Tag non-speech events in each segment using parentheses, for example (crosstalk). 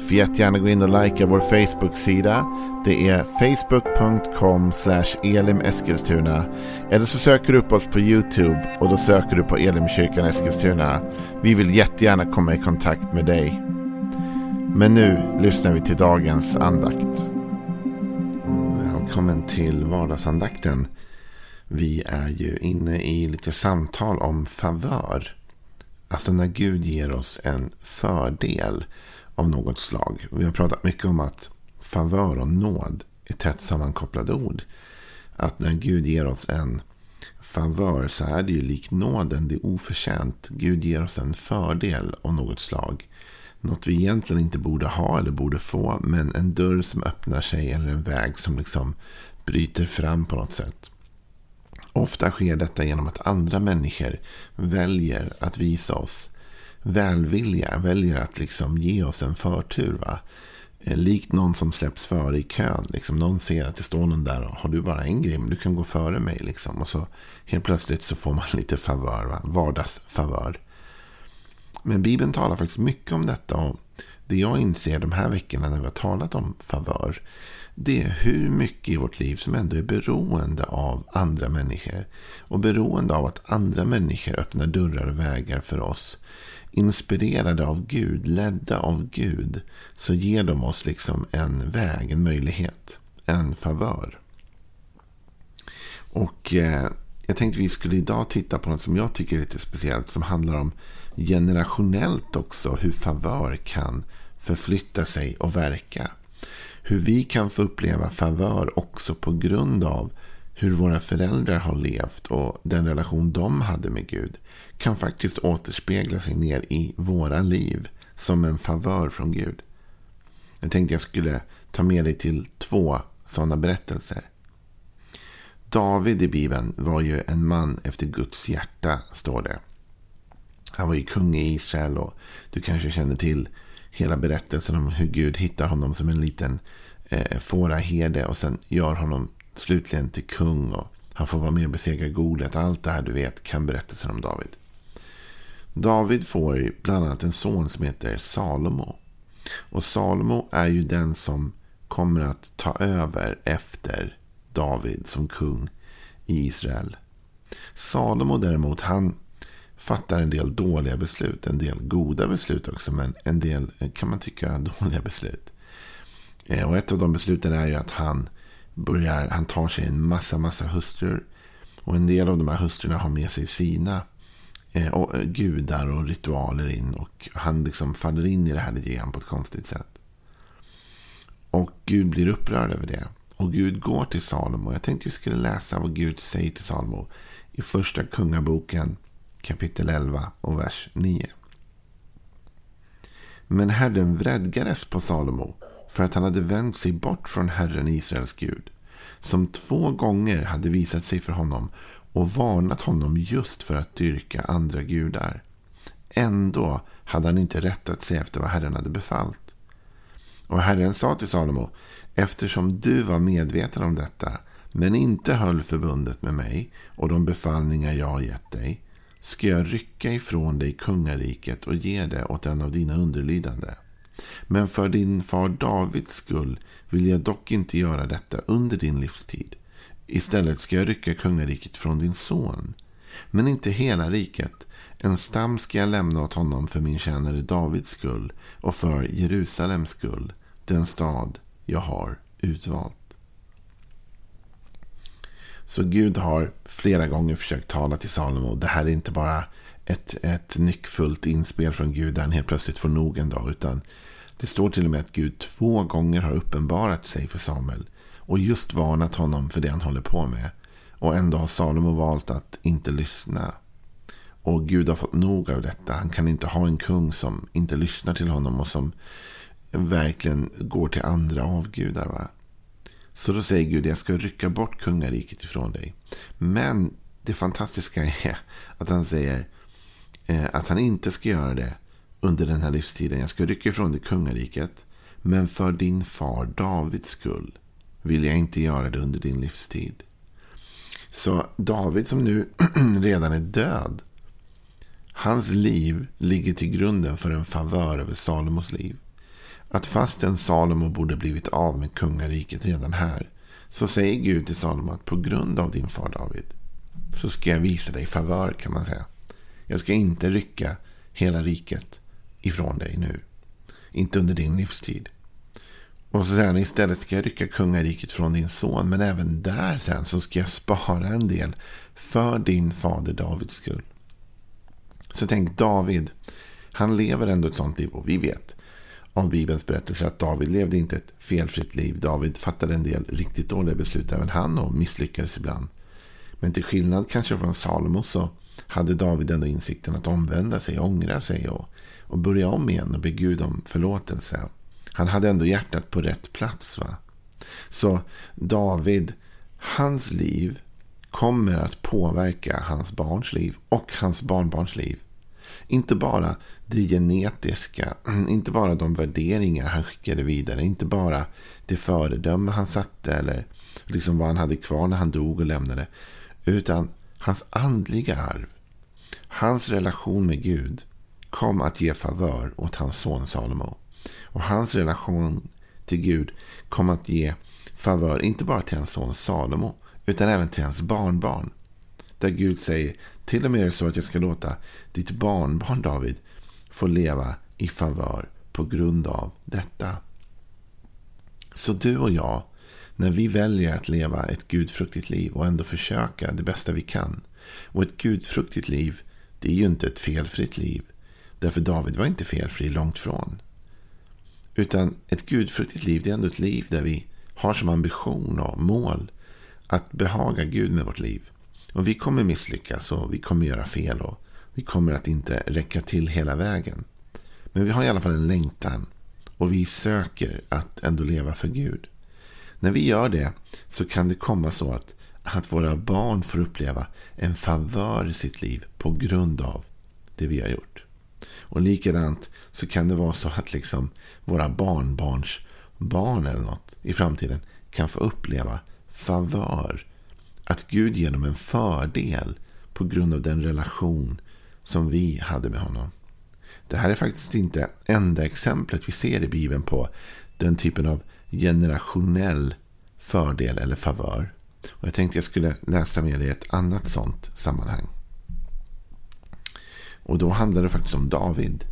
Får jättegärna gå in och likea vår Facebook-sida. Det är facebook.com elimeskilstuna. Eller så söker du upp oss på YouTube och då söker du på Elimkyrkan Eskilstuna. Vi vill jättegärna komma i kontakt med dig. Men nu lyssnar vi till dagens andakt. Välkommen till vardagsandakten. Vi är ju inne i lite samtal om favör. Alltså när Gud ger oss en fördel av något slag. Vi har pratat mycket om att favör och nåd är tätt sammankopplade ord. Att när Gud ger oss en favör så är det ju lik nåden, det är oförtjänt. Gud ger oss en fördel av något slag. Något vi egentligen inte borde ha eller borde få, men en dörr som öppnar sig eller en väg som liksom bryter fram på något sätt. Ofta sker detta genom att andra människor väljer att visa oss välvilja, väljer att liksom ge oss en förtur. Va? Eh, likt någon som släpps före i kön. Liksom någon ser att det står någon där och har du bara en grej, men du kan gå före mig. Liksom. Och så helt plötsligt så får man (laughs) lite favör, va? vardagsfavör. Men Bibeln talar faktiskt mycket om detta. Och det jag inser de här veckorna när vi har talat om favör. Det är hur mycket i vårt liv som ändå är beroende av andra människor. Och beroende av att andra människor öppnar dörrar och vägar för oss inspirerade av Gud, ledda av Gud, så ger de oss liksom en väg, en möjlighet, en favör. Och eh, jag tänkte vi skulle idag titta på något som jag tycker är lite speciellt, som handlar om generationellt också, hur favör kan förflytta sig och verka. Hur vi kan få uppleva favör också på grund av hur våra föräldrar har levt och den relation de hade med Gud kan faktiskt återspegla sig ner i våra liv som en favör från Gud. Jag tänkte jag skulle ta med dig till två sådana berättelser. David i Bibeln var ju en man efter Guds hjärta, står det. Han var ju kung i Israel och du kanske känner till hela berättelsen om hur Gud hittar honom som en liten eh, fåraherde och sen gör honom slutligen till kung och han får vara med och besegra Goliat. Allt det här du vet kan berättelsen om David. David får bland annat en son som heter Salomo. Och Salomo är ju den som kommer att ta över efter David som kung i Israel. Salomo däremot, han fattar en del dåliga beslut. En del goda beslut också, men en del eh, kan man tycka (laughs) dåliga beslut. Eh, och ett av de besluten är ju att han börjar, han tar sig en massa, massa hustrur. Och en del av de här hustrurna har med sig sina eh, och, gudar och ritualer in. Och han liksom faller in i det här lite grann på ett konstigt sätt. Och Gud blir upprörd över det. Och Gud går till Salomo. Jag tänkte vi skulle läsa vad Gud säger till Salomo. I första kungaboken kapitel 11 och vers 9. Men Herren vredgades på Salomo för att han hade vänt sig bort från Herren Israels Gud. Som två gånger hade visat sig för honom och varnat honom just för att dyrka andra gudar. Ändå hade han inte rättat sig efter vad Herren hade befallt. Och Herren sa till Salomo, eftersom du var medveten om detta, men inte höll förbundet med mig och de befallningar jag har gett dig, ska jag rycka ifrån dig kungariket och ge det åt en av dina underlydande. Men för din far Davids skull vill jag dock inte göra detta under din livstid. Istället ska jag rycka kungariket från din son. Men inte hela riket. En stam ska jag lämna åt honom för min tjänare Davids skull och för Jerusalems skull, den stad jag har utvalt. Så Gud har flera gånger försökt tala till Salomo. Det här är inte bara ett, ett nyckfullt inspel från Gud där han helt plötsligt får nog en dag. Utan det står till och med att Gud två gånger har uppenbarat sig för Samuel. Och just varnat honom för det han håller på med. Och ändå har Salomo valt att inte lyssna. Och Gud har fått nog av detta. Han kan inte ha en kung som inte lyssnar till honom och som verkligen går till andra avgudar. Va? Så då säger Gud, jag ska rycka bort kungariket ifrån dig. Men det fantastiska är att han säger eh, att han inte ska göra det under den här livstiden. Jag ska rycka ifrån dig kungariket. Men för din far Davids skull vill jag inte göra det under din livstid. Så David som nu (clears throat) redan är död. Hans liv ligger till grunden för en favör över Salomos liv. Att fastän Salomo borde blivit av med kungariket redan här. Så säger Gud till Salomo att på grund av din far David. Så ska jag visa dig favör kan man säga. Jag ska inte rycka hela riket ifrån dig nu. Inte under din livstid. Och så säger han istället ska jag rycka kungariket från din son. Men även där sen så ska jag spara en del för din fader Davids skull. Så tänk David. Han lever ändå ett sånt liv och vi vet av Bibelns berättelser att David levde inte ett felfritt liv. David fattade en del riktigt dåliga beslut även han och misslyckades ibland. Men till skillnad kanske från Salomo så hade David ändå insikten att omvända sig, ångra sig och, och börja om igen och be Gud om förlåtelse. Han hade ändå hjärtat på rätt plats. va? Så David, hans liv kommer att påverka hans barns liv och hans barnbarns liv. Inte bara det genetiska, (clears throat) inte bara de värderingar han skickade vidare, inte bara det föredöme han satte eller liksom vad han hade kvar när han dog och lämnade. Utan hans andliga arv, hans relation med Gud kom att ge favör åt hans son Salomo. Och hans relation till Gud kom att ge favör inte bara till hans son Salomo utan även till hans barnbarn. Där Gud säger till och med är det så att jag ska låta ditt barnbarn David få leva i favör på grund av detta. Så du och jag, när vi väljer att leva ett gudfruktigt liv och ändå försöka det bästa vi kan. Och ett gudfruktigt liv, det är ju inte ett felfritt liv. Därför David var inte felfri långt från. Utan ett gudfruktigt liv, det är ändå ett liv där vi har som ambition och mål att behaga Gud med vårt liv. Och vi kommer misslyckas och vi kommer göra fel och vi kommer att inte räcka till hela vägen. Men vi har i alla fall en längtan och vi söker att ändå leva för Gud. När vi gör det så kan det komma så att, att våra barn får uppleva en favör i sitt liv på grund av det vi har gjort. Och likadant så kan det vara så att liksom våra barnbarns barn eller något i framtiden kan få uppleva favör. Att Gud ger dem en fördel på grund av den relation som vi hade med honom. Det här är faktiskt inte enda exemplet vi ser i Bibeln på den typen av generationell fördel eller favör. Och jag tänkte jag skulle läsa med dig ett annat sånt sammanhang. Och då handlar det faktiskt om David.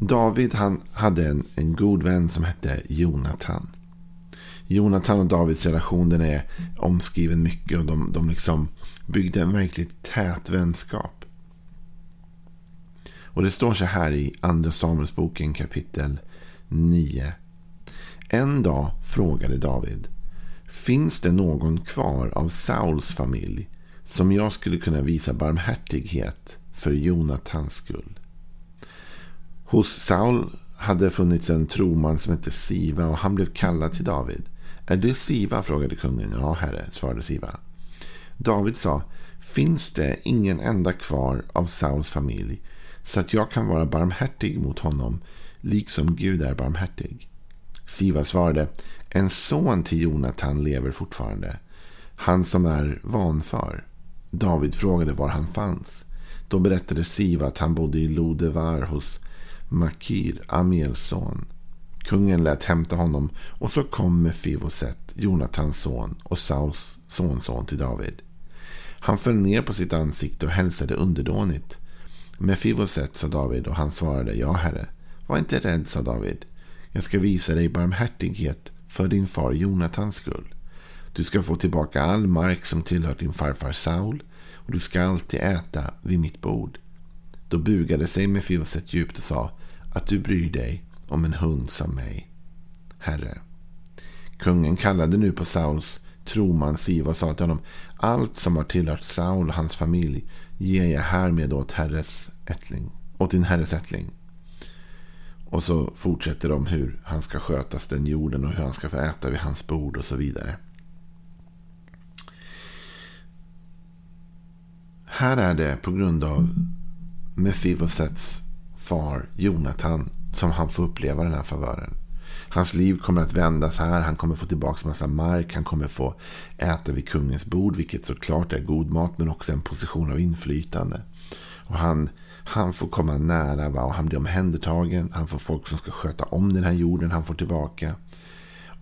David han hade en, en god vän som hette Jonathan. Jonathan och Davids relation den är omskriven mycket och de, de liksom byggde en verkligt tät vänskap. Och det står så här i Andra Samuelsboken kapitel 9. En dag frågade David. Finns det någon kvar av Sauls familj som jag skulle kunna visa barmhärtighet för Jonathans skull? Hos Saul hade funnits en troman som hette Siva och han blev kallad till David. Är du Siva? frågade kungen. Ja, herre, svarade Siva. David sa. Finns det ingen enda kvar av Sauls familj så att jag kan vara barmhärtig mot honom liksom Gud är barmhärtig? Siva svarade. En son till Jonathan lever fortfarande. Han som är vanför. David frågade var han fanns. Då berättade Siva att han bodde i Lodevar hos Makir, Amiels son. Kungen lät hämta honom och så kom Mefivoset, Jonatans son och Sauls sonson till David. Han föll ner på sitt ansikte och hälsade underdånigt. Mefivoset, sa David och han svarade, ja herre. Var inte rädd, sa David. Jag ska visa dig barmhärtighet för din far Jonatans skull. Du ska få tillbaka all mark som tillhör din farfar Saul och du ska alltid äta vid mitt bord. Då bugade sig Mefivoset djupt och sa att du bryr dig om en hund som mig. Herre. Kungen kallade nu på Sauls troman Siva och sa till honom allt som har tillhört Saul och hans familj ger jag härmed åt, herres ättling, åt din herres ättling. Och så fortsätter de hur han ska skötas den jorden och hur han ska få äta vid hans bord och så vidare. Här är det på grund av Mefibosets far Jonathan som han får uppleva den här favören. Hans liv kommer att vändas här. Han kommer få tillbaka massa mark. Han kommer få äta vid kungens bord. Vilket såklart är god mat men också en position av inflytande. Och han, han får komma nära va? och han blir omhändertagen. Han får folk som ska sköta om den här jorden han får tillbaka.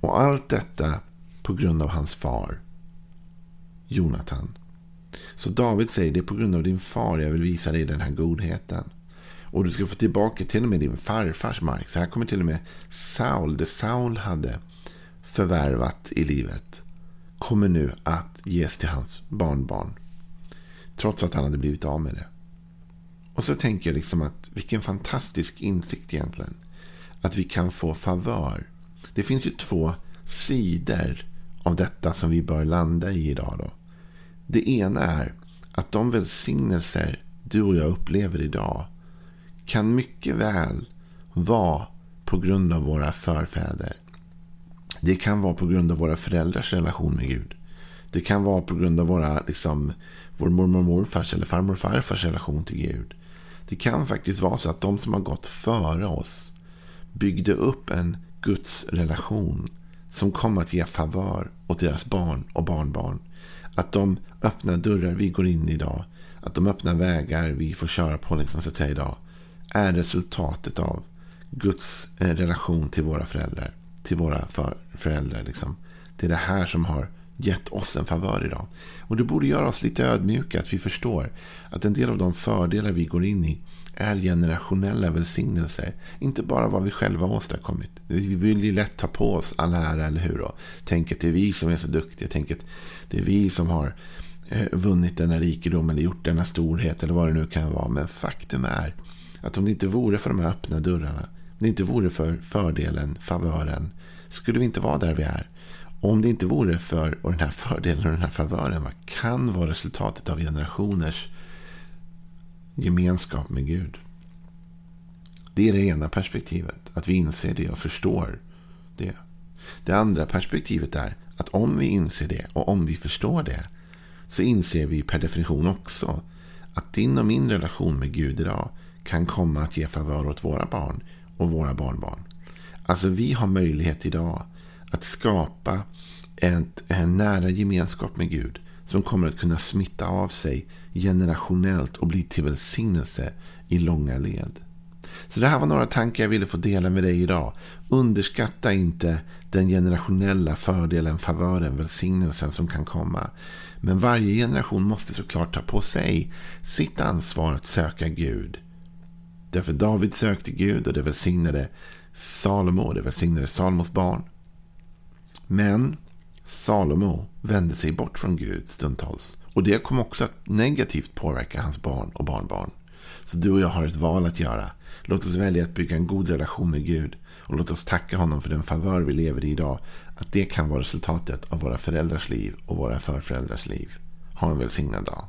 Och allt detta på grund av hans far. Jonathan. Så David säger det är på grund av din far jag vill visa dig den här godheten. Och du ska få tillbaka till och med din farfars mark. Så här kommer till och med Saul, det Saul hade förvärvat i livet. Kommer nu att ges till hans barnbarn. Trots att han hade blivit av med det. Och så tänker jag liksom att vilken fantastisk insikt egentligen. Att vi kan få favör. Det finns ju två sidor av detta som vi bör landa i idag. Då. Det ena är att de välsignelser du och jag upplever idag kan mycket väl vara på grund av våra förfäder. Det kan vara på grund av våra föräldrars relation med Gud. Det kan vara på grund av våra, liksom, vår mormor och morfars eller farmor och farfars relation till Gud. Det kan faktiskt vara så att de som har gått före oss byggde upp en Guds relation som kom att ge favör åt deras barn och barnbarn. Att de öppnar dörrar vi går in i idag. Att de öppnar vägar vi får köra på liksom, så att säga, idag är resultatet av Guds eh, relation till våra föräldrar. Till våra föräldrar. Liksom. Det är det här som har gett oss en favör idag. Och det borde göra oss lite ödmjuka att vi förstår att en del av de fördelar vi går in i är generationella välsignelser. Inte bara vad vi själva åstadkommit. Vi vill ju lätt ta på oss all ära, eller hur? Tänk att det är vi som är så duktiga. Tänk att det är vi som har eh, vunnit denna rikedom eller gjort denna storhet eller vad det nu kan vara. Men faktum är att om det inte vore för de här öppna dörrarna, om det inte vore för fördelen, favören, skulle vi inte vara där vi är. Om det inte vore för och den här fördelen och den här favören, vad kan vara resultatet av generationers gemenskap med Gud? Det är det ena perspektivet, att vi inser det och förstår det. Det andra perspektivet är att om vi inser det och om vi förstår det så inser vi per definition också att din och min relation med Gud idag kan komma att ge favör åt våra barn och våra barnbarn. Alltså vi har möjlighet idag att skapa ett, en nära gemenskap med Gud som kommer att kunna smitta av sig generationellt och bli till välsignelse i långa led. Så det här var några tankar jag ville få dela med dig idag. Underskatta inte den generationella fördelen, favören, välsignelsen som kan komma. Men varje generation måste såklart ta på sig sitt ansvar att söka Gud Därför David sökte Gud och det välsignade Salomo. och Det välsignade Salomos barn. Men Salomo vände sig bort från Gud stundtals. Och det kom också att negativt påverka hans barn och barnbarn. Så du och jag har ett val att göra. Låt oss välja att bygga en god relation med Gud. Och låt oss tacka honom för den favör vi lever i idag. Att det kan vara resultatet av våra föräldrars liv och våra förföräldrars liv. Ha en välsignad dag.